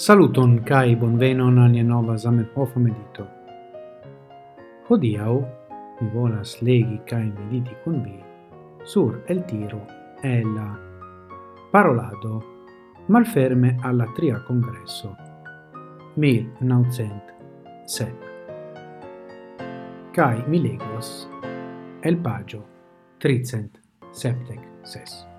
Saluton kai bonvenon al nia nova Zamenhof medito. Hodiaŭ mi volas legi kai mediti kun vi sur el tiro e la parolado malferme alla tria congresso 1907. Kai mi legos el pagio tricent septec ses.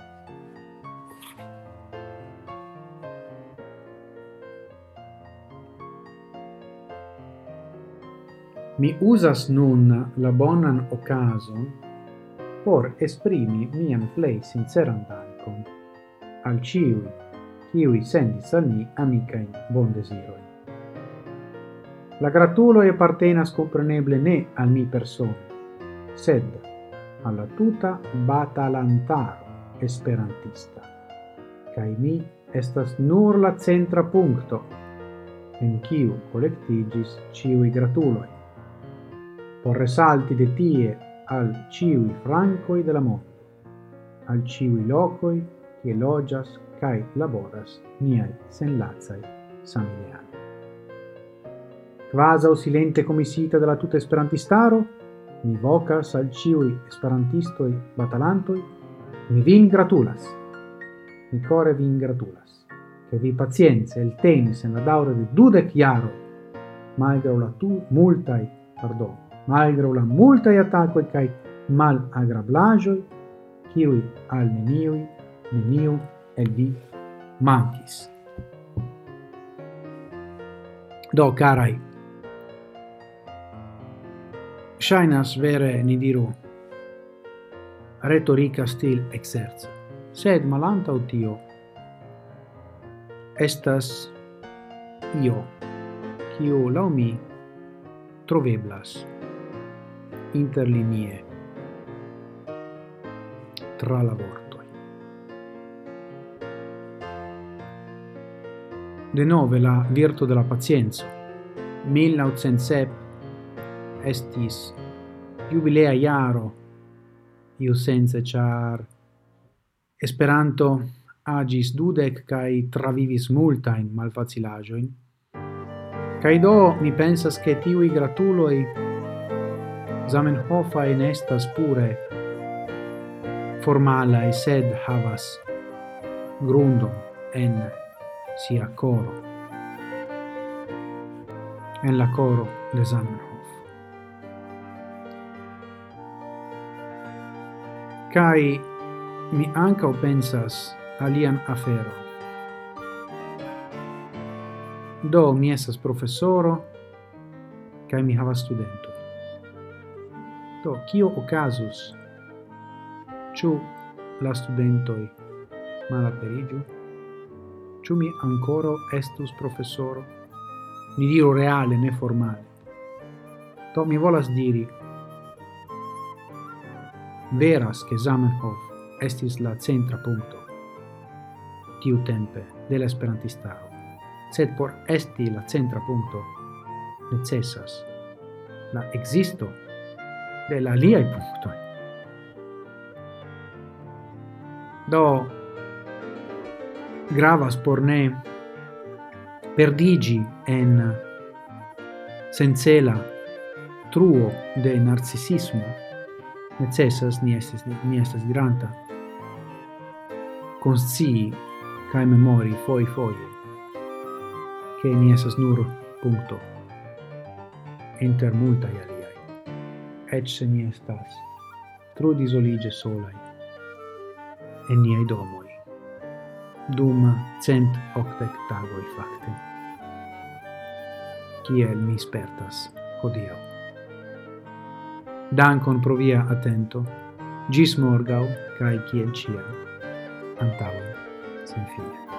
Mi usas nun la bonan occasion por esprimi mian plei sinceran dankon al ciui kiui sendis al mi amicain bon desiroi. La gratulo e partenas compreneble ne al mi persone, sed alla tuta batalantaro esperantista. cae mi estas nur la centra puncto, en kiu collectigis ciui gratuloi por resalti de tie al ciui francoi de la mondo, al ciui locoi che logias cae laboras niai senlazai samideani. Quasau silente comisita della tuta esperantistaro, mi vocas al ciui esperantistoi batalantoi, mi vin gratulas, mi core vin gratulas, che vi pazienze el tenis en la daure de dudec iaro, malgrau la tu multai pardon malgra la multa attacco e kai mal agrablajo qui al neniuj, neniu el vi mankis. Do, carai shainas vere ni diru retorica stil exerzo, sed malanta utio estas io, qui lau mi troveblas interlinie tra la vortoi. Denove la virto de la 1907 estis jubilea iaro iu sense char Esperanto agis dudec kai travivis multa in malfacilajoin. Kai do mi pensas che tiui gratuloi Zamenhofaj in estas pure formalaj, sed havas grundo en sia coro, en la coro de Zamenhof. Kai mi anca pensas alian afero Do mi esas professoro kai mi havas studento. Do, kio okazus? Ĉu la studentoj malaperiĝu? Ĉu mi ancora estus professoro? Ni diru reale, ne formale. Do, mi volas diri, veras che Zamenhof estis la centra punto tiu tempe de la esperantistaro, sed por esti la centra punto necessas la existo de la aliaj punto. Do gravas por ne perdigi en sencela truo de narcisismo necessas ni estes ni estes diranta conscii kai memori foi foi che ni esas nur punto inter multa ialia et se ni estas, tro disolige solai, en niai domoi, dum cent octec tagoi facte. Ciel mi spertas, hodio. Dankon pro via attento, gis morgau, cae ciel cia, antavo, sin fine.